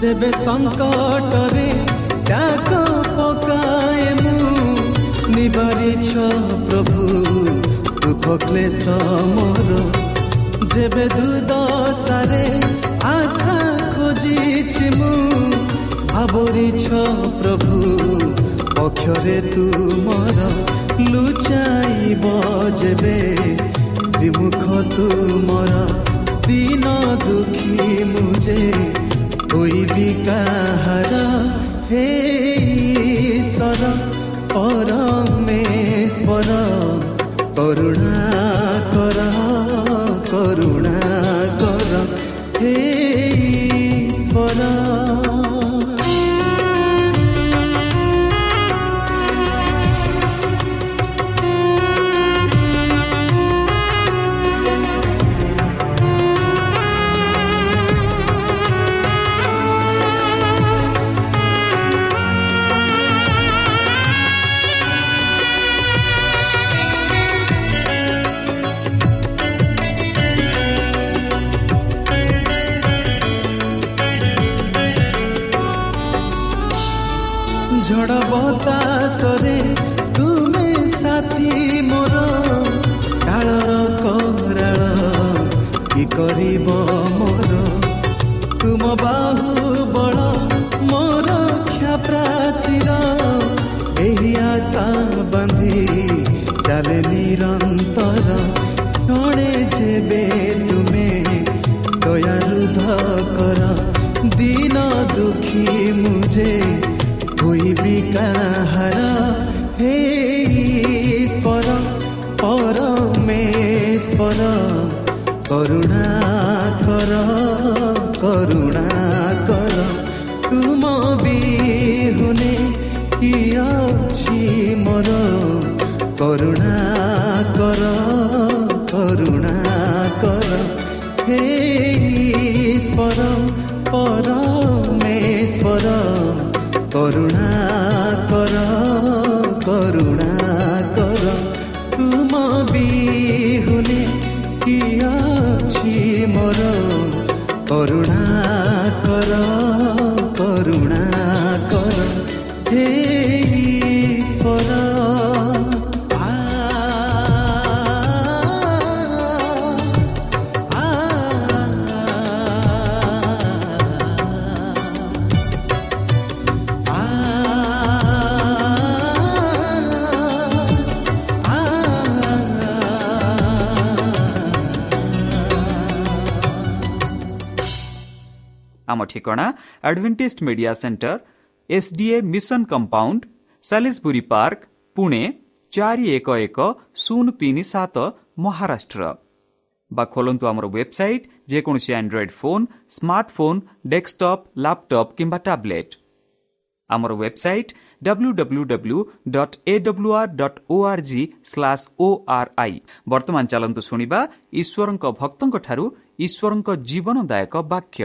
ତେବେ ସଙ୍କଟରେ ଡାକ ପକାଏ ମୁଁ ନିବାରିଛ ପ୍ରଭୁ ଦୁଃଖ କ୍ଲେଶ ମୋର ଯେବେ ଦୁଦଶାରେ ଆଶା ଖୋଜିଛି ମୁଁ ଭାବରିଛ ପ୍ରଭୁ ପକ୍ଷରେ ତୁମର ଲୁଚାଇବ ଯେବେ ବିମୁଖ ତୁମର ଦିନ ଦୁଃଖୀ ମୁଁ ଯେ ହୋଇବି କାହାର ହେ ଈଶ୍ୱର ପରମେଶ୍ୱର କରୁଣା ଦୁଃଖୀ ମୁଝେ ହୋଇବି କାହାର ହେ ଈଶ୍ୱର ପରମେଶ୍ୱର କରୁଣା କର କରୁଣା କର ତୁମ ବିହୁନେ କି ଅଛି ମୋର କରୁଣା ଆମ ଠିକଣା Adventist media centre SDA mission compound Salisbury park Pune ଚାରି ଏକ ଏକ ଶୂନ ତିନି ସାତ ମହାରାଷ୍ଟ୍ର ବା ଖୋଲନ୍ତୁ ଆମର ୱେବସାଇଟ୍ ଯେକୌଣସି Android phone smartphone desktop laptop କିମ୍ବା ଟାବ୍ଲେଟ୍ ଆମର website W W W dot A W R dot O R G slash O R I ବର୍ତ୍ତମାନ ଚାଲନ୍ତୁ ଶୁଣିବା ଈଶ୍ୱରଙ୍କ ଭକ୍ତଙ୍କଠାରୁ ଈଶ୍ୱରଙ୍କ ଜୀବନଦାୟକ ବାକ୍ୟ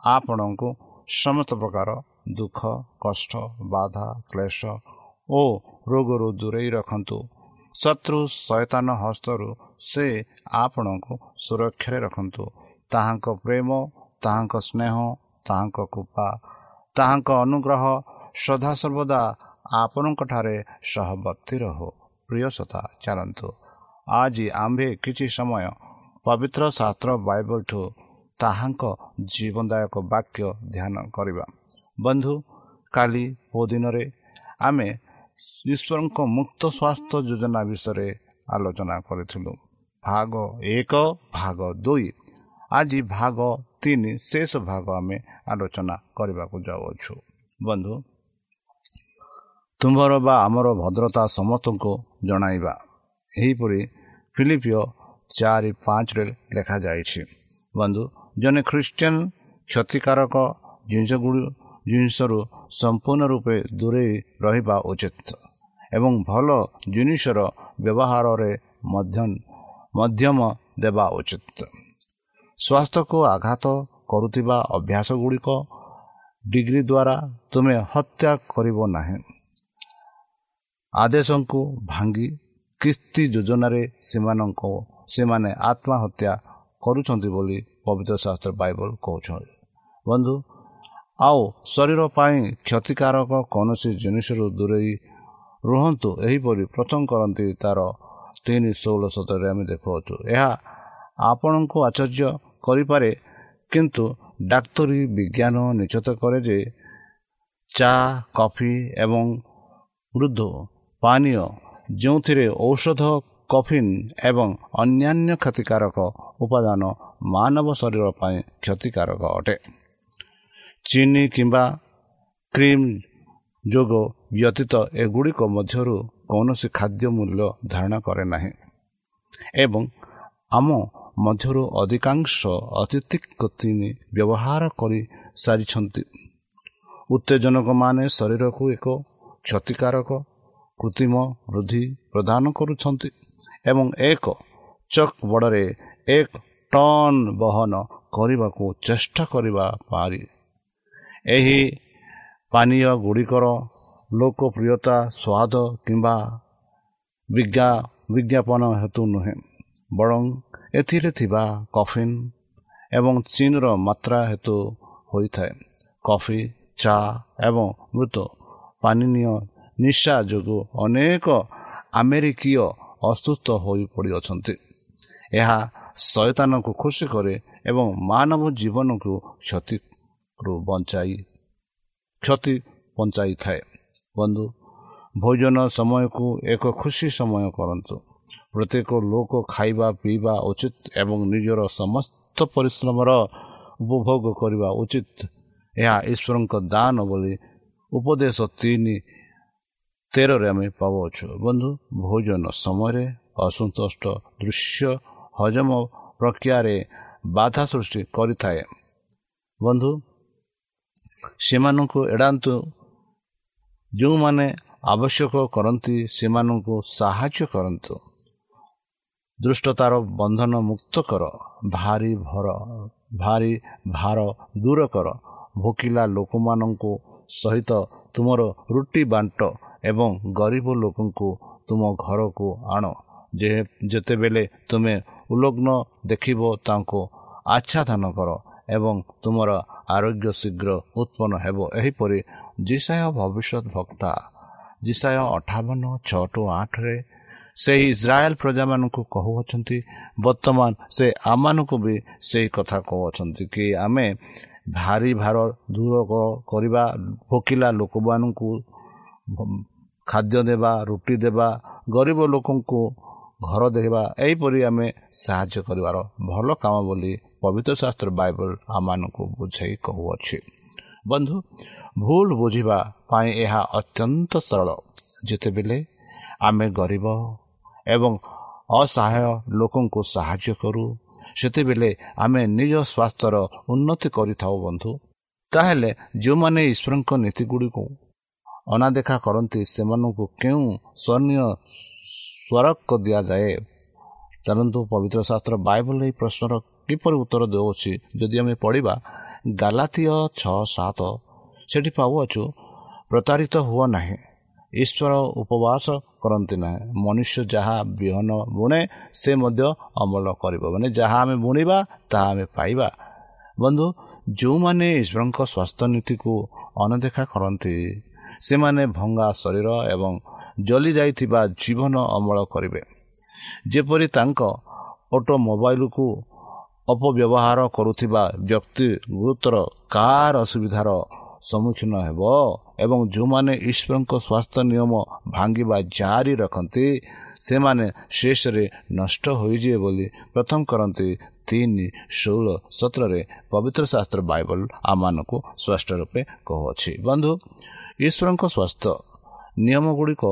ଆପଣଙ୍କୁ ସମସ୍ତ ପ୍ରକାର ଦୁଃଖ କଷ୍ଟ ବାଧା କ୍ଲେଶ ଓ ରୋଗରୁ ଦୂରେଇ ରଖନ୍ତୁ। ଶତ୍ରୁ ସୟତାନ ହସ୍ତରୁ ସେ ଆପଣଙ୍କୁ ସୁରକ୍ଷାରେ ରଖନ୍ତୁ। ତାହାଙ୍କ ପ୍ରେମ ତାହାଙ୍କ ସ୍ନେହ ତାହାଙ୍କ କୃପା ତାହାଙ୍କ ଅନୁଗ୍ରହ ସଦାସର୍ବଦା ଆପଣଙ୍କଠାରେ ସହବର୍ତ୍ତୀ ରହୁ। ପ୍ରିୟ ସତା ଚାଲନ୍ତୁ। ଆଜି ଆମ୍ଭେ କିଛି ସମୟ ପବିତ୍ର ଶାସ୍ତ୍ର ବାଇବଲଠୁ ତାହାଙ୍କ ଜୀବନଦାୟକ ବାକ୍ୟ ଧ୍ୟାନ କରିବା। ବନ୍ଧୁ କାଲି ଓ ଦିନରେ ଆମେ ଈଶ୍ୱରଙ୍କ ମୁକ୍ତ ସ୍ୱାସ୍ଥ୍ୟ ଯୋଜନା ବିଷୟରେ ଆଲୋଚନା କରିଥିଲୁ। ଭାଗ ଏକ ଭାଗ ଦୁଇ। ଆଜି ଭାଗ ତିନି ଶେଷ ଭାଗ ଆମେ ଆଲୋଚନା କରିବାକୁ ଯାଉଅଛୁ। ବନ୍ଧୁ ତୁମ୍ଭର ବା ଆମର ଭଦ୍ରତା ସମସ୍ତଙ୍କୁ ଜଣାଇବା। ଏହିପରି ଫିଲିପିଓ ଚାରି ପାଞ୍ଚରେ ଲେଖାଯାଇଛି। ବନ୍ଧୁ ଜଣେ ଖ୍ରୀଷ୍ଟିଆନ କ୍ଷତିକାରକ ଜିନିଷଗୁଡ଼ିକ ଜିନିଷରୁ ସମ୍ପୂର୍ଣ୍ଣ ରୂପେ ଦୂରେଇ ରହିବା ଉଚିତ ଏବଂ ଭଲ ଜିନିଷର ବ୍ୟବହାରରେ ମଧ୍ୟ ମଧ୍ୟମ ଦେବା ଉଚିତ। ସ୍ୱାସ୍ଥ୍ୟକୁ ଆଘାତ କରୁଥିବା ଅଭ୍ୟାସ ଗୁଡ଼ିକ ଡିଗ୍ରୀ ଦ୍ୱାରା ତୁମେ ହତ୍ୟା କରିବ ନାହିଁ। ଆଦେଶଙ୍କୁ ଭାଙ୍ଗି କିସ୍ତି ଯୋଜନାରେ ସେମାନଙ୍କୁ ସେମାନେ ଆତ୍ମହତ୍ୟା କରୁଛନ୍ତି ବୋଲି ପବିତ୍ର ଶାସ୍ତ୍ର ବାଇବଲ କହୁଛନ୍ତି ବନ୍ଧୁ ଆଉ ଶରୀର ପାଇଁ କ୍ଷତିକାରକ କୌଣସି ଜିନିଷରୁ ଦୂରେଇ ରୁହନ୍ତୁ। ଏହିପରି ପ୍ରଥମ କରନ୍ତି ତାର ତିନି ଷୋହଳ ସତରରେ ଆମେ ଦେଖାଉଛୁ ଏହା ଆପଣଙ୍କୁ ଆଶ୍ଚର୍ଯ୍ୟ କରିପାରେ କିନ୍ତୁ ଡାକ୍ତରୀ ବିଜ୍ଞାନ ନିଶ୍ଚିତ କରେ ଯେ ଚା କଫି ଏବଂ ମୃଦୁ ପାନୀୟ ଯେଉଁଥିରେ ଔଷଧ କଫିନ୍ ଏବଂ ଅନ୍ୟାନ୍ୟ କ୍ଷତିକାରକ ଉପାଦାନ ମାନବ ଶରୀର ପାଇଁ କ୍ଷତିକାରକ ଅଟେ। ଚିନି କିମ୍ବା କ୍ରିମ୍ ଯୋଗ ବ୍ୟତୀତ ଏଗୁଡ଼ିକ ମଧ୍ୟରୁ କୌଣସି ଖାଦ୍ୟ ମୂଲ୍ୟ ଧାରଣା କରେ ନାହିଁ ଏବଂ ଆମ ମଧ୍ୟରୁ ଅଧିକାଂଶ ଅତିଥିକ ତିନି ବ୍ୟବହାର କରି ସାରିଛନ୍ତି। ଉତ୍ତେଜନକମାନେ ଶରୀରକୁ ଏକ କ୍ଷତିକାରକ କୃତ୍ରିମ ବୃଦ୍ଧି ପ୍ରଦାନ କରୁଛନ୍ତି ଏବଂ ଏକ ଚକ୍ ବଡ଼ରେ ଏକ ଟନ୍ ବହନ କରିବାକୁ ଚେଷ୍ଟା କରିବା ପାରି। ଏହି ପାନୀୟ ଗୁଡ଼ିକର ଲୋକପ୍ରିୟତା ସ୍ୱାଦ କିମ୍ବା ବିଜ୍ଞା ବିଜ୍ଞାପନ ହେତୁ ନୁହେଁ ବରଂ ଏଥିରେ ଥିବା କଫିନ୍ ଏବଂ ଚିନ୍ର ମାତ୍ରା ହେତୁ ହୋଇଥାଏ। କଫି ଚା ଏବଂ ମୃତ ପାନୀୟ ନିଶା ଯୋଗୁଁ ଅନେକ ଆମେରିକୀୟ ଅସୁସ୍ଥ ହୋଇପଡ଼ିଅଛନ୍ତି ଏହା ଶୟତାନକୁ ଖୁସି କରେ ଏବଂ ମାନବ ଜୀବନକୁ କ୍ଷତିରୁ ବଞ୍ଚାଇ କ୍ଷତି ବଞ୍ଚାଇଥାଏ ବନ୍ଧୁ ଭୋଜନ ସମୟକୁ ଏକ ଖୁସି ସମୟ କରନ୍ତୁ। ପ୍ରତ୍ୟେକ ଲୋକ ଖାଇବା ପିଇବା ଉଚିତ ଏବଂ ନିଜର ସମସ୍ତ ପରିଶ୍ରମର ଉପଭୋଗ କରିବା ଉଚିତ। ଏହା ଈଶ୍ୱରଙ୍କ ଦାନ ବୋଲି ଉପଦେଶ ତିନି ତେରରେ ଆମେ ପାଉଅଛୁ। ବନ୍ଧୁ ଭୋଜନ ସମୟରେ ଅସନ୍ତୁଷ୍ଟ ଦୃଶ୍ୟ ହଜମ ପ୍ରକ୍ରିୟାରେ ବାଧା ସୃଷ୍ଟି କରିଥାଏ। ବନ୍ଧୁ ସେମାନଙ୍କୁ ଏଡ଼ାନ୍ତୁ। ଯେଉଁମାନେ ଆବଶ୍ୟକ କରନ୍ତି ସେମାନଙ୍କୁ ସାହାଯ୍ୟ କରନ୍ତୁ। ଦୃଷ୍ଟତାର ବନ୍ଧନ ମୁକ୍ତ କର। ଭାରି ଭର ଭାରି ଭାର ଦୂର କର। ଭୋକିଲା ଲୋକମାନଙ୍କୁ ସହିତ ତୁମର ରୁଟି ବାଣ୍ଟ ଏବଂ ଗରିବ ଲୋକଙ୍କୁ ତୁମ ଘରକୁ ଆଣ। ଯେ ଯେତେବେଳେ ତୁମେ ଉଲଗ୍ନ ଦେଖିବ ତାଙ୍କୁ। ଆଚ୍ଛାଦନ କର ଏବଂ ତୁମର ଆରୋଗ୍ୟ ଶୀଘ୍ର ଉତ୍ପନ୍ନ ହେବ। ଏହିପରି ଜିସାୟ ଭବିଷ୍ୟତ ଭକ୍ତା ଜିସାୟ ଅଠାବନ ଛଅ ଟୁ ଆଠରେ ସେହି ଇସ୍ରାଏଲ ପ୍ରଜାମାନଙ୍କୁ କହୁଅଛନ୍ତି ବର୍ତ୍ତମାନ ସେ ଆମମାନଙ୍କୁ ବି ସେଇ କଥା କହୁଅଛନ୍ତି କି ଆମେ ଭାରି ଭାର ଦୂର କରିବା ଭୋକିଲା ଲୋକମାନଙ୍କୁ ଖାଦ୍ୟ ଦେବା ରୁଟି ଦେବା ଗରିବ ଲୋକଙ୍କୁ ଘର ଦେବା ଏହିପରି ଆମେ ସାହାଯ୍ୟ କରିବାର ଭଲ କାମ ବୋଲି ପବିତ୍ର ଶାସ୍ତ୍ର ବାଇବଲ ଆମମାନଙ୍କୁ ବୁଝାଇ କହୁଅଛି। ବନ୍ଧୁ ଭୁଲ ବୁଝିବା ପାଇଁ ଏହା ଅତ୍ୟନ୍ତ ସରଳ। ଯେତେବେଳେ ଆମେ ଗରିବ ଏବଂ ଅସହାୟ ଲୋକଙ୍କୁ ସାହାଯ୍ୟ କରୁ ସେତେବେଳେ ଆମେ ନିଜ ସ୍ୱାସ୍ଥ୍ୟର ଉନ୍ନତି କରିଥାଉ ବନ୍ଧୁ। ତାହେଲେ ଯେଉଁମାନେ ଈଶ୍ୱରଙ୍କ ନୀତି ଗୁଡ଼ିକୁ ଅନାଦେଖା କରନ୍ତି ସେମାନଙ୍କୁ କେଉଁ ସ୍ୱର୍ଣ୍ଣୀୟ ସ୍ୱରକ ଦିଆଯାଏ। ଚାଲନ୍ତୁ ପବିତ୍ର ଶାସ୍ତ୍ର ବାଇବଲ ଏହି ପ୍ରଶ୍ନର କିପରି ଉତ୍ତର ଦେଉଅଛି ଯଦି ଆମେ ପଢ଼ିବା ଗାଲାତୀୟ ଛଅ ସାତ ସେଠି ପାଉଅଛୁ ପ୍ରତାରିତ ହୁଅ ନାହିଁ ଈଶ୍ୱର ଉପବାସ କରନ୍ତି ନାହିଁ ମନୁଷ୍ୟ ଯାହା ବିହନ ବୁଣେ ସେ ମଧ୍ୟ ଅମଳ କରିବ। ମାନେ ଯାହା ଆମେ ବୁଣିବା ତାହା ଆମେ ପାଇବା। ବନ୍ଧୁ ଯେଉଁମାନେ ଈଶ୍ୱରଙ୍କ ସ୍ୱାସ୍ଥ୍ୟ ନୀତିକୁ ଅନଦେଖା କରନ୍ତି ସେମାନେ ଭଙ୍ଗା ଶରୀର ଏବଂ ଜଲି ଯାଇଥିବା ଜୀବନ ଅମଳ କରିବେ। ଯେପରି ତାଙ୍କ ଅଟୋମୋବାଇଲକୁ ଅପବ୍ୟବହାର କରୁଥିବା ବ୍ୟକ୍ତି ଗୁରୁତର କାର୍ ଅସୁବିଧାର ସମ୍ମୁଖୀନ ହେବ ଏବଂ ଯେଉଁମାନେ ଈଶ୍ୱରଙ୍କ ସ୍ୱାସ୍ଥ୍ୟ ନିୟମ ଭାଙ୍ଗିବା ଜାରି ରଖନ୍ତି ସେମାନେ ଶେଷରେ ନଷ୍ଟ ହୋଇଯିବେ ବୋଲି ପ୍ରଥମ କରନ୍ତି ତିନି ଷୋହଳ ସତରରେ ପବିତ୍ର ଶାସ୍ତ୍ର ବାଇବଲ ଆମମାନଙ୍କୁ ସ୍ପଷ୍ଟ ରୂପେ କହୁଅଛି। ବନ୍ଧୁ ଈଶ୍ୱରଙ୍କ ସ୍ୱାସ୍ଥ୍ୟ ନିୟମ ଗୁଡ଼ିକ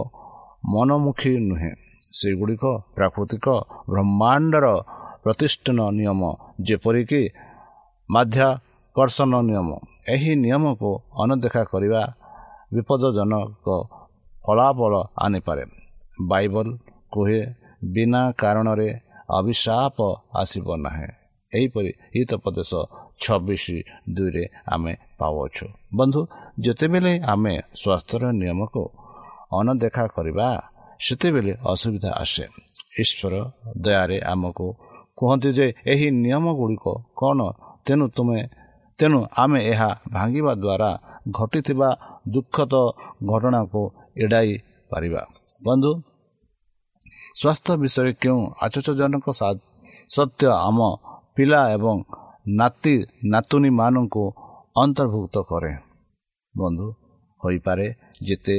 ମନମୁଖୀ ନୁହେଁ। ସେଗୁଡ଼ିକ ପ୍ରାକୃତିକ ବ୍ରହ୍ମାଣ୍ଡର ପ୍ରତିଷ୍ଠାନ ନିୟମ ଯେପରିକି ମାଧ୍ୟାକର୍ଷଣ ନିୟମ। ଏହି ନିୟମକୁ ଅନଦେଖା କରିବା ବିପଦଜନକ ଫଳାଫଳ ଆଣିପାରେ। ବାଇବଲ କୁହେ ବିନା କାରଣରେ ଅଭିଶାପ ଆସିବ ନାହିଁ। ଏହିପରି ହିତୋପଦେଶ ଛବିଶ ଦୁଇରେ ଆମେ ପାଉଅଛୁ। ବନ୍ଧୁ ଯେତେବେଳେ ଆମେ ସ୍ୱାସ୍ଥ୍ୟର ନିୟମକୁ ଅନଦେଖା କରିବା ସେତେବେଳେ ଅସୁବିଧା ଆସେ। ଈଶ୍ୱର ଦୟାରେ ଆମକୁ କୁହନ୍ତି ଯେ ଏହି ନିୟମ ଗୁଡ଼ିକ କ'ଣ? ତେଣୁ ତୁମେ ତେଣୁ ଆମେ ଏହା ଭାଙ୍ଗିବା ଦ୍ୱାରା ଘଟିଥିବା ଦୁଃଖଦ ଘଟଣାକୁ ଏଡ଼ାଇ ପାରିବା। ବନ୍ଧୁ ସ୍ୱାସ୍ଥ୍ୟ ବିଷୟରେ କେଉଁ ଆଚର୍ଯ୍ୟଜନକ ସତ୍ୟ ଆମ ପିଲା ଏବଂ ନାତି ନାତୁଣୀମାନଙ୍କୁ ଅନ୍ତର୍ଭୁକ୍ତ କରେ ବନ୍ଧୁ ହୋଇପାରେ ଯେତେ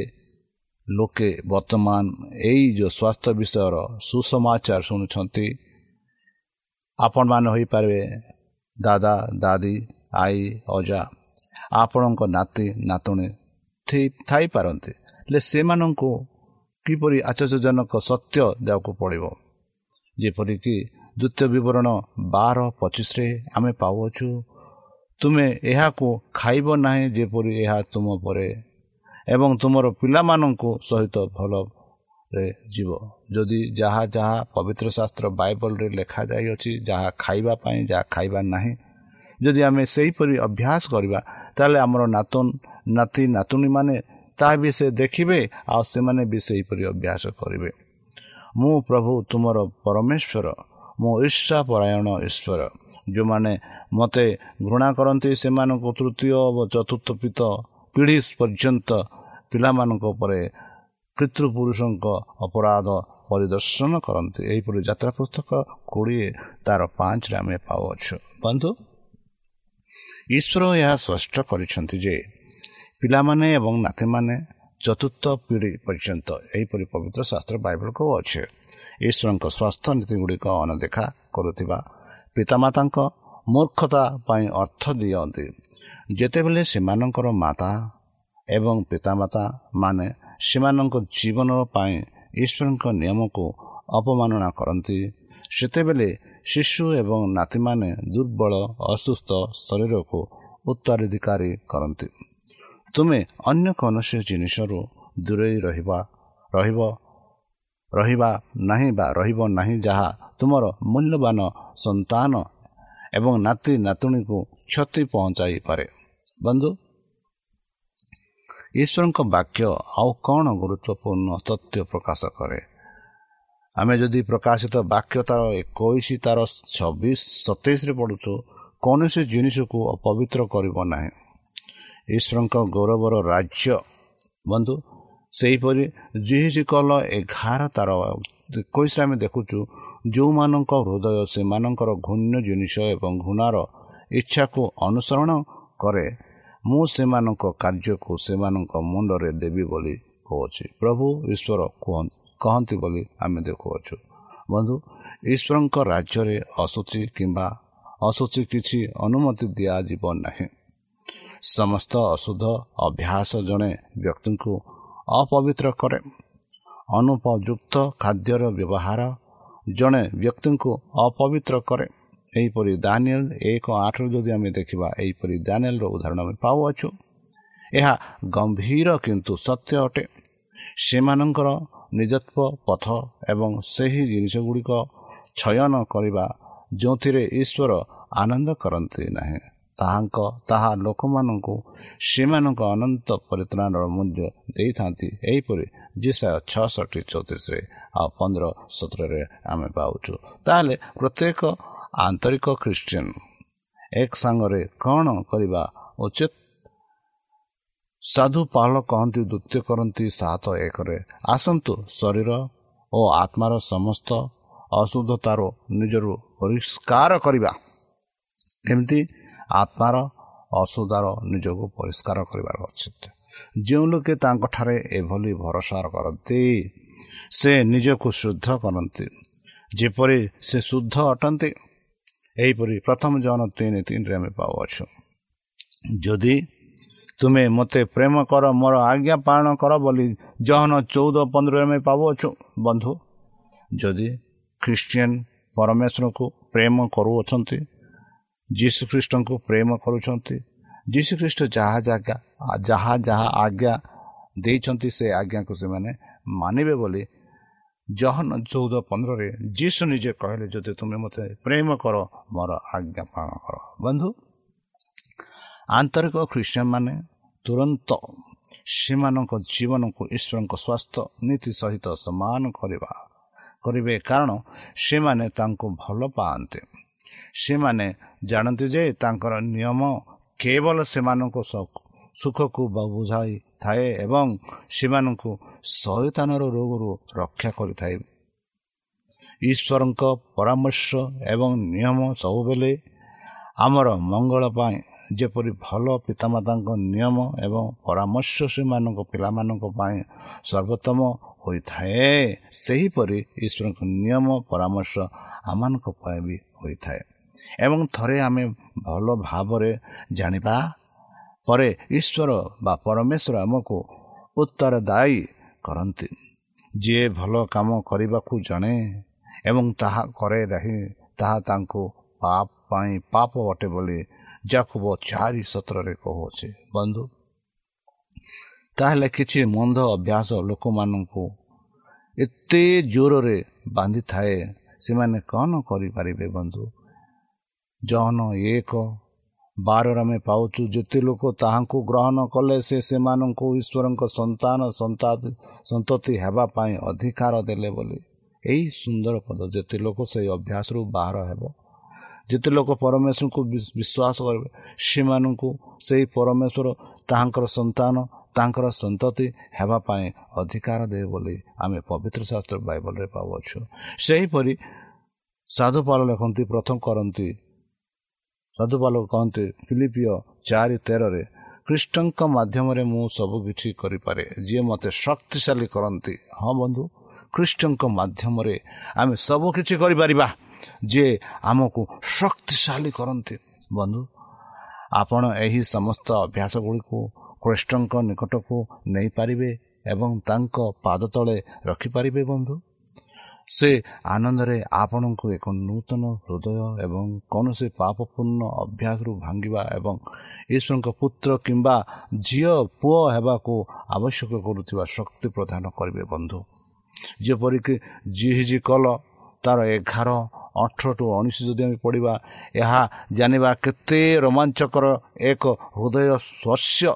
ଲୋକେ ବର୍ତ୍ତମାନ ଏଇ ଯେଉଁ ସ୍ୱାସ୍ଥ୍ୟ ବିଷୟର ସୁସମାଚାର ଶୁଣୁଛନ୍ତି ଆପଣମାନେ ହୋଇପାରିବେ ଦାଦା ଦାଦି ଆଈ ଅଜା ଆପଣଙ୍କ ନାତି ନାତୁଣୀ ଥାଇପାରନ୍ତି ହେଲେ ସେମାନଙ୍କୁ କିପରି ଆଶ୍ଚର୍ଯ୍ୟଜନକ ସତ୍ୟ ଦେବାକୁ ପଡ଼ିବ ଯେପରିକି ଦ୍ୱିତୀୟ ବିବରଣ ବାର ପଚିଶରେ ଆମେ ପାଉଅଛୁ ତୁମେ ଏହାକୁ ଖାଇବ ନାହିଁ ଯେପରି ଏହା ତୁମ ପରେ ଏବଂ ତୁମର ପିଲାମାନଙ୍କୁ ସହିତ ଭଲ ରେ ଯିବ। ଯଦି ଯାହା ଯାହା ପବିତ୍ର ଶାସ୍ତ୍ର ବାଇବଲରେ ଲେଖାଯାଇଅଛି ଯାହା ଖାଇବା ପାଇଁ ଯାହା ଖାଇବା ନାହିଁ ଯଦି ଆମେ ସେହିପରି ଅଭ୍ୟାସ କରିବା ତାହେଲେ ଆମର ନାତୁନ ନାତି ନାତୁଣୀମାନେ ତାହା ବି ସେ ଦେଖିବେ ଆଉ ସେମାନେ ବି ସେହିପରି ଅଭ୍ୟାସ କରିବେ। ମୁଁ ପ୍ରଭୁ ତୁମର ପରମେଶ୍ୱର ମୁଁ ଈର୍ଷା ପରାୟଣ ଈଶ୍ୱର। ଯେଉଁମାନେ ମୋତେ ଘୃଣା କରନ୍ତି ସେମାନଙ୍କୁ ତୃତୀୟ ଓ ଚତୁର୍ଥ ପିତ ପିଢ଼ି ପର୍ଯ୍ୟନ୍ତ ପିଲାମାନଙ୍କ ଉପରେ ପିତୃପୁରୁଷଙ୍କ ଅପରାଧ ପରିଦର୍ଶନ କରନ୍ତି। ଏହିପରି ଯାତ୍ରା ପୁସ୍ତକ କୋଡ଼ିଏ ତାର ପାଞ୍ଚରେ ଆମେ ପାଉଅଛୁ। ବନ୍ଧୁ ଈଶ୍ୱର ଏହା ସ୍ପଷ୍ଟ କରିଛନ୍ତି ଯେ ପିଲାମାନେ ଏବଂ ନାତିମାନେ ଚତୁର୍ଥ ପିଢ଼ି ପର୍ଯ୍ୟନ୍ତ ଏହିପରି ପବିତ୍ର ଶାସ୍ତ୍ର ବାଇବଲ କହୁଅଛେ। ଈଶ୍ୱରଙ୍କ ସ୍ୱାସ୍ଥ୍ୟ ନୀତି ଗୁଡ଼ିକ ଅନଦେଖା କରୁଥିବା ପିତାମାତାଙ୍କ ମୂର୍ଖତା ପାଇଁ ଅର୍ଥ ଦିଅନ୍ତି। ଯେତେବେଳେ ସେମାନଙ୍କର ମାତା ଏବଂ ପିତାମାତା ମାନେ ସେମାନଙ୍କ ଜୀବନ ପାଇଁ ଈଶ୍ୱରଙ୍କ ନିୟମକୁ ଅପମାନନା କରନ୍ତି ସେତେବେଳେ ଶିଶୁ ଏବଂ ନାତିମାନେ ଦୁର୍ବଳ ଅସୁସ୍ଥ ଶରୀରକୁ ଉତ୍ତରାଧିକାରୀ କରନ୍ତି। ତୁମେ ଅନ୍ୟ କୌଣସି ଜିନିଷରୁ ଦୂରେଇ ରହିବା ରହିବ ରହିବା ନାହିଁ ବା ରହିବ ନାହିଁ ଯାହା ତୁମର ମୂଲ୍ୟବାନ ସନ୍ତାନ ଏବଂ ନାତି ନାତୁଣୀକୁ କ୍ଷତି ପହଞ୍ଚାଇପାରେ। ବନ୍ଧୁ ଈଶ୍ୱରଙ୍କ ବାକ୍ୟ ଆଉ କ'ଣ ଗୁରୁତ୍ୱପୂର୍ଣ୍ଣ ତଥ୍ୟ ପ୍ରକାଶ କରେ? ଆମେ ଯଦି ପ୍ରକାଶିତ ବାକ୍ୟ ତାର ଏକୋଇଶ ତାର ଛବିଶ ସତେଇଶରେ ପଢ଼ୁଛୁ କୌଣସି ଜିନିଷକୁ ଅପବିତ୍ର କରିବ ନାହିଁ। ଈଶ୍ୱରଙ୍କ ଗୌରବର ରାଜ୍ୟ ବନ୍ଧୁ ସେହିପରି ଜିହିଜି କଲ ଏଗାର ତାର ଏକୋଇଶରେ ଆମେ ଦେଖୁଛୁ ଯେଉଁମାନଙ୍କ ହୃଦୟ ସେମାନଙ୍କର ଘୂଣ୍ୟ ଜିନିଷ ଏବଂ ଘୃଣାର ଇଚ୍ଛାକୁ ଅନୁସରଣ କରେ ମୁଁ ସେମାନଙ୍କ କାର୍ଯ୍ୟକୁ ସେମାନଙ୍କ ମୁଣ୍ଡରେ ଦେବି ବୋଲି କହୁଅଛି। ପ୍ରଭୁ ଈଶ୍ୱର କହନ୍ତି ବୋଲି ଆମେ ଦେଖୁଅଛୁ। ବନ୍ଧୁ ଈଶ୍ୱରଙ୍କ ରାଜ୍ୟରେ ଅଶୁଚି କିମ୍ବା ଅଶୁଚି କିଛି ଅନୁମତି ଦିଆଯିବ ନାହିଁ। ସମସ୍ତ ଅଶୁଦ୍ଧ ଅଭ୍ୟାସ ଜଣେ ବ୍ୟକ୍ତିଙ୍କୁ ଅପବିତ୍ର କରେ ଅନୁପଯୁକ୍ତ ଖାଦ୍ୟର ବ୍ୟବହାର ଜଣେ ବ୍ୟକ୍ତିଙ୍କୁ ଅପବିତ୍ର କରେ ଏହିପରି ଦାନିଏଲ ଏକ ଆଠରୁ ଯଦି ଆମେ ଦେଖିବା ଏହିପରି ଦାନିଏଲର ଉଦାହରଣ ଆମେ ପାଉଅଛୁ। ଏହା ଗମ୍ଭୀର କିନ୍ତୁ ସତ୍ୟ ଅଟେ। ସେମାନଙ୍କର ନିଜତ୍ୱ ପଥ ଏବଂ ସେହି ଜିନିଷ ଗୁଡ଼ିକ ଛୟନ କରିବା ଯେଉଁଥିରେ ଈଶ୍ୱର ଆନନ୍ଦ କରନ୍ତି ନାହିଁ। ତାହାଙ୍କ ତାହା ଲୋକମାନଙ୍କୁ ସେମାନଙ୍କ ଅନନ୍ତ ପରିତ୍ରାଣର ମୂଲ୍ୟ ଦେଇଥାନ୍ତି। ଏହିପରି ଜିସା ଛଅଷଠି ଚଉତିରିଶରେ ଆଉ ପନ୍ଦର ସତରରେ ଆମେ ପାଉଛୁ। ତାହେଲେ ପ୍ରତ୍ୟେକ ଆନ୍ତରିକ ଖ୍ରୀଷ୍ଟିଆନ ଏକ ସାଙ୍ଗରେ କ'ଣ କରିବା? ଉଚିତ? ସାଧୁ ପାଲ କହନ୍ତି ଦ୍ୱିତୀୟ କରନ୍ତି ସାତ ଏକରେ ଆସନ୍ତୁ। ଶରୀର ଓ ଆତ୍ମାର ସମସ୍ତ ଅଶୁଦ୍ଧତାର ନିଜରୁ ପରିଷ୍କାର କରିବା। କେମିତି ଆତ୍ମାର ଅସୁଧାର ନିଜକୁ ପରିଷ୍କାର କରିବାର ଅଛି ଯେଉଁ ଲୋକେ ତାଙ୍କଠାରେ ଏଭଳି ଭରସା କରନ୍ତି ସେ ନିଜକୁ ଶୁଦ୍ଧ କରନ୍ତି। ଯେପରି ସେ ଶୁଦ୍ଧ ଅଟନ୍ତି ଏହିପରି ପ୍ରଥମ ଜନ ତିନି ତିନିରେ ଆମେ ପାଉଅଛୁ। ଯଦି ତୁମେ ମୋତେ ପ୍ରେମ କର ମୋର ଆଜ୍ଞା ପାଳନ କର ବୋଲି ଜହନ ଚଉଦ ପନ୍ଦରରେ ଆମେ ପାଉଅଛୁ ବନ୍ଧୁ ଯଦି ଖ୍ରୀଷ୍ଟିଆନ ପରମେଶ୍ୱରକୁ ପ୍ରେମ କରୁଅଛନ୍ତି ଯୀଶୁଖ୍ରୀଷ୍ଟଙ୍କୁ ପ୍ରେମ କରୁଛନ୍ତି। ଯୀଶୁଖ୍ରୀଷ୍ଟ ଯାହା ଜାଗା ଯାହା ଯାହା ଆଜ୍ଞା ଦେଇଛନ୍ତି ସେ ଆଜ୍ଞାକୁ ସେମାନେ ମାନିବେ ବୋଲି ଜହନ ଚଉଦ ପନ୍ଦରରେ ଯୀଶୁ ନିଜେ କହିଲେ ଯଦି ତୁମେ ମୋତେ ପ୍ରେମ କର ମୋର ଆଜ୍ଞା ପାଳନ କର। ବନ୍ଧୁ ଆନ୍ତରିକ ଖ୍ରୀଷ୍ଟିଆନ ମାନେ ତୁରନ୍ତ ସେମାନଙ୍କ ଜୀବନକୁ ଈଶ୍ୱରଙ୍କ ସ୍ୱାସ୍ଥ୍ୟ ନୀତି ସହିତ ସମାନ କରିବା କରିବେ। କାରଣ ସେମାନେ ତାଙ୍କୁ ଭଲ ପାଆନ୍ତି। ସେମାନେ ଜାଣନ୍ତି ଯେ ତାଙ୍କର ନିୟମ କେବଳ ସେମାନଙ୍କ ସୁଖକୁ ବୁଝାଇ ଥାଏ ଏବଂ ସେମାନଙ୍କୁ ଶୈତାନର ରୋଗରୁ ରକ୍ଷା କରିଥାଏ। ଈଶ୍ୱରଙ୍କ ପରାମର୍ଶ ଏବଂ ନିୟମ ସବୁବେଳେ ଆମର ମଙ୍ଗଳ ପାଇଁ। ଯେପରି ଭଲ ପିତାମାତାଙ୍କ ନିୟମ ଏବଂ ପରାମର୍ଶ ସେମାନଙ୍କ ପିଲାମାନଙ୍କ ପାଇଁ ସର୍ବୋତ୍ତମ ହୋଇଥାଏ। ସେହିପରି ଈଶ୍ୱରଙ୍କ ନିୟମ ପରାମର୍ଶ ଆମମାନଙ୍କ ପାଇଁ ବି ହୋଇଥାଏ। ଏବଂ ଥରେ ଆମେ ଭଲ ଭାବରେ ଜାଣିବା ପରେ ଈଶ୍ୱର ବା ପରମେଶ୍ୱର ଆମକୁ ଉତ୍ତରଦାୟୀ କରନ୍ତି। ଯିଏ ଭଲ କାମ କରିବାକୁ ଜଣେ ଏବଂ ତାହା କରେ ନାହିଁ ତାହା ତାଙ୍କୁ ପାପ ପାଇଁ ପାପ ଅଟେ ବୋଲି ଯାକୁ ଚାରି ସତ୍ରରେ କହୁଅଛି। ବନ୍ଧୁ ତାହେଲେ କିଛି ମନ୍ଦ ଅଭ୍ୟାସ ଲୋକମାନଙ୍କୁ ଏତେ ଜୋରରେ ବାନ୍ଧିଥାଏ ସେମାନେ କ'ଣ କରିପାରିବେ ବନ୍ଧୁ? ଜହନ ଏକ ବାରରେ ଆମେ ପାଉଛୁ ଯେତେ ଲୋକ ତାହାଙ୍କୁ ଗ୍ରହଣ କଲେ ସେ ସେମାନଙ୍କୁ ଈଶ୍ୱରଙ୍କ ସନ୍ତାନ ସନ୍ତତି ହେବା ପାଇଁ ଅଧିକାର ଦେଲେ ବୋଲି। ଏହି ସୁନ୍ଦର ପଦ ଯେତେ ଲୋକ ସେଇ ଅଭ୍ୟାସରୁ ବାହାର ହେବ। ଯେତେ ଲୋକ ପରମେଶ୍ୱରଙ୍କୁ ବିଶ୍ୱାସ କରିବେ ସେମାନଙ୍କୁ ସେହି ପରମେଶ୍ୱର ତାହାଙ୍କର ସନ୍ତାନ ତାଙ୍କର ସନ୍ତତି ହେବା ପାଇଁ ଅଧିକାର ଦେବେ ବୋଲି ଆମେ ପବିତ୍ର ଶାସ୍ତ୍ର ବାଇବଲରେ ପାଉଅଛୁ। ସେହିପରି ସାଧୁପାଲ ଲେଖନ୍ତି ପ୍ରଥମ କରନ୍ତି ସାଧୁପାଲ କହନ୍ତି ଫିଲିପିଓ ଚାରି ତେରରେ ଖ୍ରୀଷ୍ଟଙ୍କ ମାଧ୍ୟମରେ ମୁଁ ସବୁକିଛି କରିପାରେ ଯିଏ ମୋତେ ଶକ୍ତିଶାଳୀ କରନ୍ତି। ହଁ ବନ୍ଧୁ ଖ୍ରୀଷ୍ଟଙ୍କ ମାଧ୍ୟମରେ ଆମେ ସବୁକିଛି କରିପାରିବା ଯିଏ ଆମକୁ ଶକ୍ତିଶାଳୀ କରନ୍ତି। ବନ୍ଧୁ ଆପଣ ଏହି ସମସ୍ତ ଅଭ୍ୟାସ ଗୁଡ଼ିକୁ ଖ୍ରୀଷ୍ଟଙ୍କ ନିକଟକୁ ନେଇପାରିବେ ଏବଂ ତାଙ୍କ ପାଦ ତଳେ ରଖିପାରିବେ ବନ୍ଧୁ? ସେ ଆନନ୍ଦରେ ଆପଣଙ୍କୁ ଏକ ନୂତନ ହୃଦୟ ଏବଂ କୌଣସି ପାପପୂର୍ଣ୍ଣ ଅଭ୍ୟାସରୁ ଭାଙ୍ଗିବା ଏବଂ ଈଶ୍ୱରଙ୍କ ପୁତ୍ର କିମ୍ବା ଝିଅ ପୁଅ ହେବାକୁ ଆବଶ୍ୟକ କରୁଥିବା ଶକ୍ତି ପ୍ରଦାନ କରିବେ ବନ୍ଧୁ। ଯେପରିକି ଜି କଲ ତା'ର ଏଗାର ଅଠର ଟୁ ଉଣେଇଶ ଯଦି ଆମେ ପଢ଼ିବା ଏହା ଜାଣିବା କେତେ ରୋମାଞ୍ଚକର ଏକ ହୃଦୟ ସ୍ୱସ୍ୟ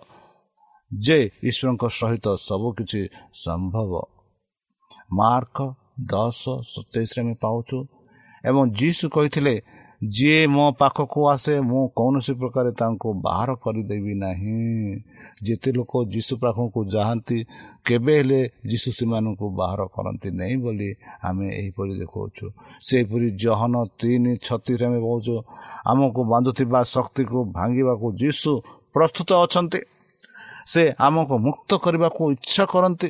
ଯେ ଈଶ୍ୱରଙ୍କ ସହିତ ସବୁକିଛି ସମ୍ଭବ ମାର୍କ ଦଶ ସତେଇଶରେ ଆମେ ପାଉଛୁ ଏବଂ ଯିଶୁ କହିଥିଲେ ଯିଏ ମୋ ପାଖକୁ ଆସେ ମୁଁ କୌଣସି ପ୍ରକାର ତାଙ୍କୁ ବାହାର କରିଦେବି ନାହିଁ। ଯେତେ ଲୋକ ଯୀଶୁ ପାଖକୁ ଯାଆନ୍ତି କେବେ ହେଲେ ଯୀଶୁ ସେମାନଙ୍କୁ ବାହାର କରନ୍ତି ନାହିଁ ବୋଲି ଆମେ ଏହିପରି ଦେଖାଉଛୁ। ସେହିପରି ଜହନ ତିନି ଛତିଶରେ ଆମେ କହୁଛୁ ଆମକୁ ବାନ୍ଧୁଥିବା ଶକ୍ତିକୁ ଭାଙ୍ଗିବାକୁ ଯୀଶୁ ପ୍ରସ୍ତୁତ ଅଛନ୍ତି। ସେ ଆମକୁ ମୁକ୍ତ କରିବାକୁ ଇଚ୍ଛା କରନ୍ତି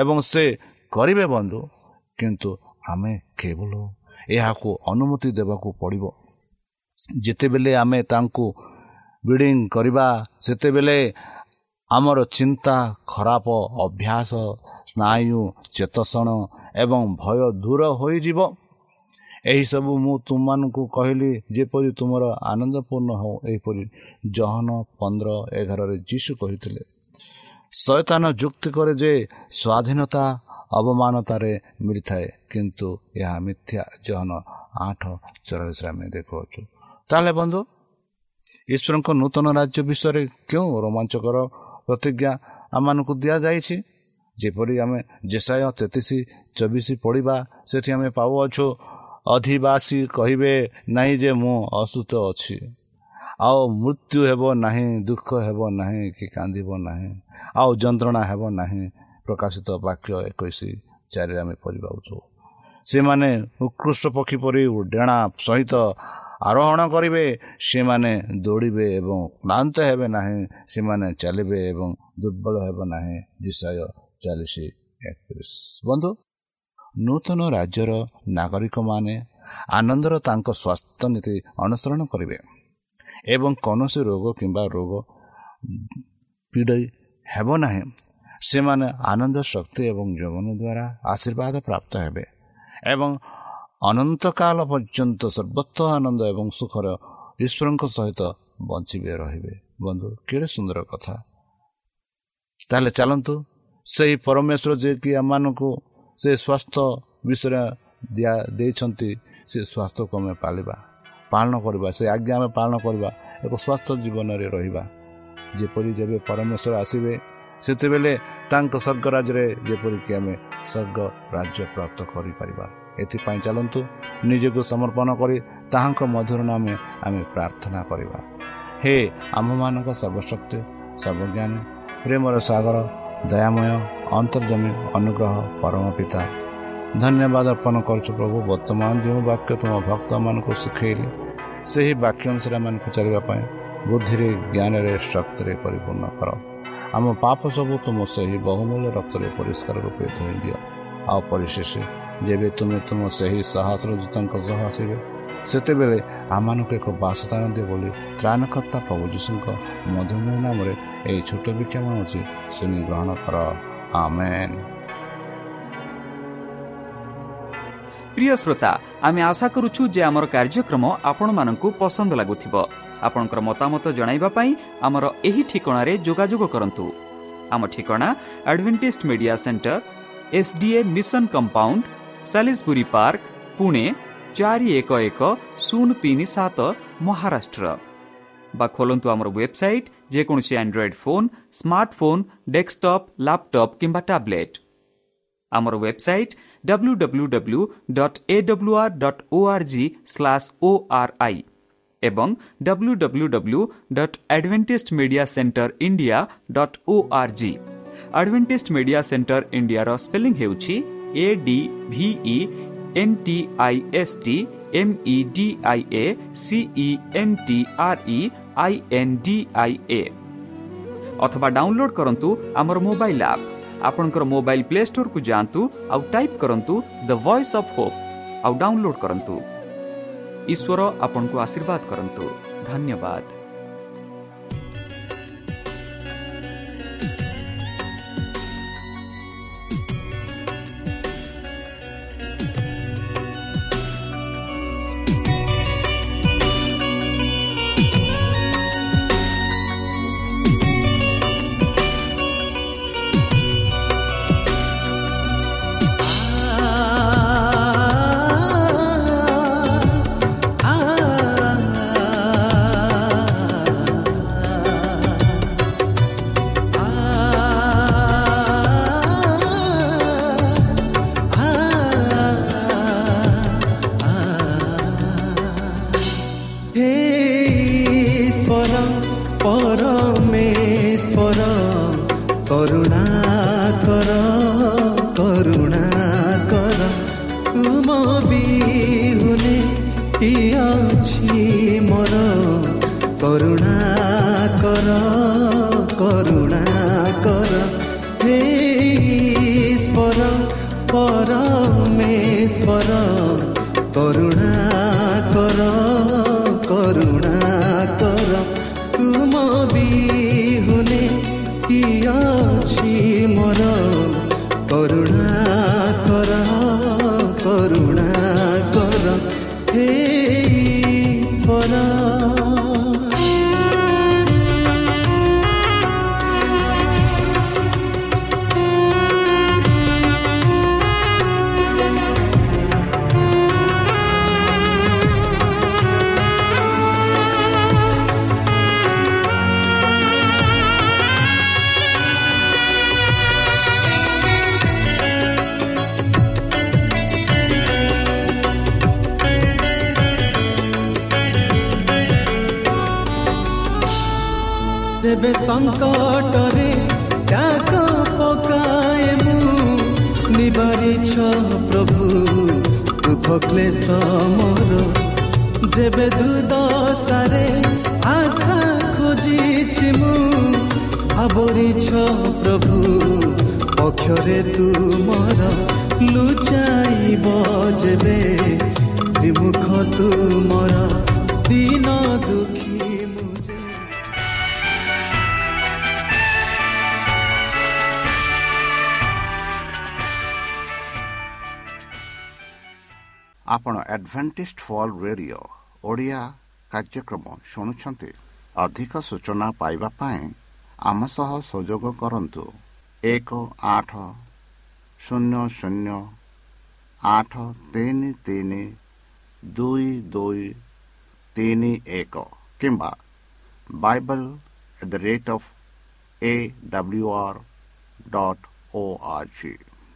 ଏବଂ ସେ କରିବେ ବନ୍ଧୁ କିନ୍ତୁ ଆମେ କେବଳ ଏହାକୁ ଅନୁମତି ଦେବାକୁ ପଡ଼ିବ। ଯେତେବେଳେ ଆମେ ତାଙ୍କୁ ବ୍ରିଡ଼ିଂ କରିବା ସେତେବେଳେ ଆମର ଚିନ୍ତା ଖରାପ ଅଭ୍ୟାସ ସ୍ନାୟୁ ଚେତସଣ ଏବଂ ଭୟ ଦୂର ହୋଇଯିବ। ଏହିସବୁ ମୁଁ ତୁମମାନଙ୍କୁ କହିଲି ଯେପରି ତୁମର ଆନନ୍ଦପୂର୍ଣ୍ଣ ହେଉ ଏହିପରି ଜହନ ପନ୍ଦର ଏଗାରରେ ଯୀଶୁ କହିଥିଲେ। ଶୟତାନ ଯୁକ୍ତି କରେ ଯେ ସ୍ୱାଧୀନତା ଅବମାନତାରେ ମିଳିଥାଏ କିନ୍ତୁ ଏହା ମିଥ୍ୟା। ଜହନ ଆଠ ଚଉରାଳିଶରେ ଆମେ ଦେଖାଉଛୁ ତାହେଲେ ବନ୍ଧୁ ଈଶ୍ୱରଙ୍କ ନୂତନ ରାଜ୍ୟ ବିଷୟରେ କେଉଁ ରୋମାଞ୍ଚକର ପ୍ରତିଜ୍ଞା ଆମମାନଙ୍କୁ ଦିଆଯାଇଛି? ଯେପରି ଆମେ ଜେସାୟ ତେତିଶ ଚବିଶ ପଢ଼ିବା ସେଠି ଆମେ ପାଉଅଛୁ ଅଧିବାସୀ କହିବେ ନାହିଁ ଯେ ମୁଁ ଅସୁସ୍ଥ ଅଛି। ଆଉ ମୃତ୍ୟୁ ହେବ ନାହିଁ ଦୁଃଖ ହେବ ନାହିଁ କି କାନ୍ଦିବ ନାହିଁ ଆଉ ଯନ୍ତ୍ରଣା ହେବ ନାହିଁ। ପ୍ରକାଶିତ ବାକ୍ୟ ଏକୋଇଶ ଚାରିରେ ଆମେ ପଢ଼ିପାରୁଛୁ ସେମାନେ ଉତ୍କୃଷ୍ଟ ପକ୍ଷୀ ପରି ଡେଣା ସହିତ ଆରୋହଣ କରିବେ। ସେମାନେ ଦୌଡ଼ିବେ ଏବଂ କ୍ଳାନ୍ତ ହେବେ ନାହିଁ। ସେମାନେ ଚାଲିବେ ଏବଂ ଦୁର୍ବଳ ହେବ ନାହିଁ। ବିଷୟ ଚାଲିଶ ଏକତିରିଶ। ବନ୍ଧୁ ନୂତନ ରାଜ୍ୟର ନାଗରିକମାନେ ଆନନ୍ଦର ତାଙ୍କ ସ୍ୱାସ୍ଥ୍ୟ ନୀତି ଅନୁସରଣ କରିବେ ଏବଂ କୌଣସି ରୋଗ କିମ୍ବା ରୋଗ ପୀଡ଼ାଇ ହେବ ନାହିଁ। ସେମାନେ ଆନନ୍ଦ ଶକ୍ତି ଏବଂ ଯୌବନ ଦ୍ୱାରା ଆଶୀର୍ବାଦ ପ୍ରାପ୍ତ ହେବେ ଏବଂ ଅନନ୍ତକାଳ ପର୍ଯ୍ୟନ୍ତ ସର୍ବତ ଆନନ୍ଦ ଏବଂ ସୁଖର ଈଶ୍ୱରଙ୍କ ସହିତ ବଞ୍ଚିବେ ରହିବେ। ବନ୍ଧୁ କେଡ଼େ ସୁନ୍ଦର କଥା। ତାହେଲେ ଚାଲନ୍ତୁ ସେହି ପରମେଶ୍ୱର ଯିଏକି ଆମମାନଙ୍କୁ ସେ ସ୍ୱାସ୍ଥ୍ୟ ବିଷୟରେ ଦିଆ ଦେଇଛନ୍ତି ସେ ସ୍ୱାସ୍ଥ୍ୟକୁ ଆମେ ପାଳିବା ପାଳନ କରିବା ସେ ଆଜ୍ଞା ଆମେ ପାଳନ କରିବା ଏକ ସ୍ୱାସ୍ଥ୍ୟ ଜୀବନରେ ରହିବା। ଯେପରି ଯେବେ ପରମେଶ୍ୱର ଆସିବେ ସେତେବେଳେ ତାଙ୍କ ସ୍ୱର୍ଗ ରାଜ୍ୟରେ ଯେପରିକି ଆମେ ସ୍ୱର୍ଗ ରାଜ୍ୟ ପ୍ରାପ୍ତ କରିପାରିବା। ଏଥିପାଇଁ ଚାଲନ୍ତୁ ନିଜକୁ ସମର୍ପଣ କରି ତାହାଙ୍କ ମଧୁର ନାମେ ଆମେ ପ୍ରାର୍ଥନା କରିବା। ହେ ଆମମାନଙ୍କ ସର୍ବଶକ୍ତି ସର୍ବଜ୍ଞାନୀ ପ୍ରେମର ସାଗର ଦୟାମୟ ଅନ୍ତର୍ଜମୀ ଅନୁଗ୍ରହ ପରମ ପିତା ଧନ୍ୟବାଦ ଅର୍ପଣ କରୁଛୁ ପ୍ରଭୁ ବର୍ତ୍ତମାନ ଯେଉଁ ବାକ୍ୟ ତୁମ ଭକ୍ତମାନଙ୍କୁ ଶିଖେଇଲେ ସେହି ବାକ୍ୟ ଅନୁସାରେ ଏମାନଙ୍କୁ ଚାଲିବା ପାଇଁ ବୁଦ୍ଧିରେ ଜ୍ଞାନରେ ଶକ୍ତିରେ ପରିପୂର୍ଣ୍ଣ କର ଆମ ପାପ ସବୁ ତୁମ ସେହି ବହୁମୂଲ୍ୟ ରକ୍ତରେ ପରିଷ୍କାର ରୂପେ ଧୋଇ ଦିଅ ଆଉ ପରିଶେଷ ଯେବେ ତୁମେ ତୁମ ସେହି ସାହସର ଦୂତଙ୍କ ସହ ଆସିବେ ସେତେବେଳେ ଆମମାନଙ୍କୁ ଏକ ବାସସ୍ଥାନ ଦିଅ ବୋଲି ତ୍ରାଣକର୍ତ୍ତା ପ୍ରଭୁ ଯୀଶୁଙ୍କ ମଧୁମୟ ନାମରେ ଏହି ଛୋଟ ବିକ୍ଷମ ଅଛି ଶୁଣି ଗ୍ରହଣ କର प्रि श्रोता आम आशा कार्य पसद लाग आप म जु आम ठिक Adventist media centre SDA mission compound Salisbury park Pune चारि एक एक शून तिन सत महाराष्ट्र बा खोलुबसइट ଯେକୌଣସି Android phone smartphone desktop laptop କିମ୍ବା ଟ୍ୟାବ୍ଲେଟ୍ ଆମର website W W W dot A W R dot O R G slash O R I ଏବଂ W W W dot Adventist media centre India dot O R G Adventist media centre ଇଣ୍ଡିଆର spelling ହେଉଛି A D V E N T I S T M E D I A C E N T R E I N D I A ଅଥବା download କରନ୍ତୁ ଆମର mobile app ଆପଣଙ୍କର mobile play ଷ୍ଟୋରକୁ ଯାଆନ୍ତୁ ଆଉ type କରନ୍ତୁ the voice of hope ଆଉ download କରନ୍ତୁ ଈଶ୍ୱର ଆପଣଙ୍କୁ ଆଶୀର୍ବାଦ କରନ୍ତୁ ଧନ୍ୟବାଦ ଅଛି ମୋର କରୁଣା ଯେବେ ଦୁଦଶାରେ ଆଶା ଖୋଜିଛି ମୁଁ ଆବରିଛ ପ୍ରଭୁ ପକ୍ଷରେ ତୁମର ଲୁଚାଇବ ଯେବେ ବିମୁଖ ତୁମର ଦିନ ଦୁଃଖୀ ଆପଣ ଆଡ଼ଭେଣ୍ଟିସ୍ଡ ଫଲ୍ ରେଡ଼ିଓ ଓଡ଼ିଆ କାର୍ଯ୍ୟକ୍ରମ ଶୁଣୁଛନ୍ତି। ଅଧିକ ସୂଚନା ପାଇବା ପାଇଁ ଆମ ସହ ସଂଯୋଗ କରନ୍ତୁ। ଏକ ଆଠ ଶୂନ୍ୟ ଶୂନ୍ୟ ଆଠ ତିନି ତିନି ଦୁଇ ଦୁଇ ତିନି ଏକ କିମ୍ବା Bible at the rate of A W R dot O R G